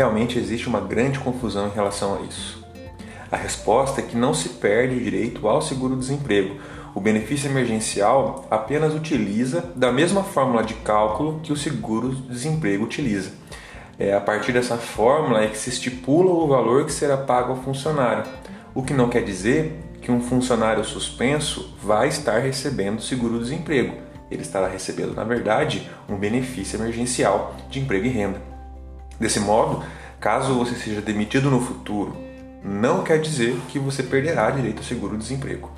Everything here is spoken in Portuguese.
Realmente existe uma grande confusão em relação a isso. A resposta é que não se perde o direito ao seguro-desemprego. O benefício emergencial apenas utiliza da mesma fórmula de cálculo que o seguro-desemprego utiliza. É, a partir dessa fórmula é que se estipula o valor que será pago ao funcionário, o que não quer dizer que um funcionário suspenso vai estar recebendo seguro-desemprego. Ele estará recebendo, na verdade, um benefício emergencial de emprego e renda. Desse modo, caso você seja demitido no futuro, não quer dizer que você perderá direito ao seguro-desemprego.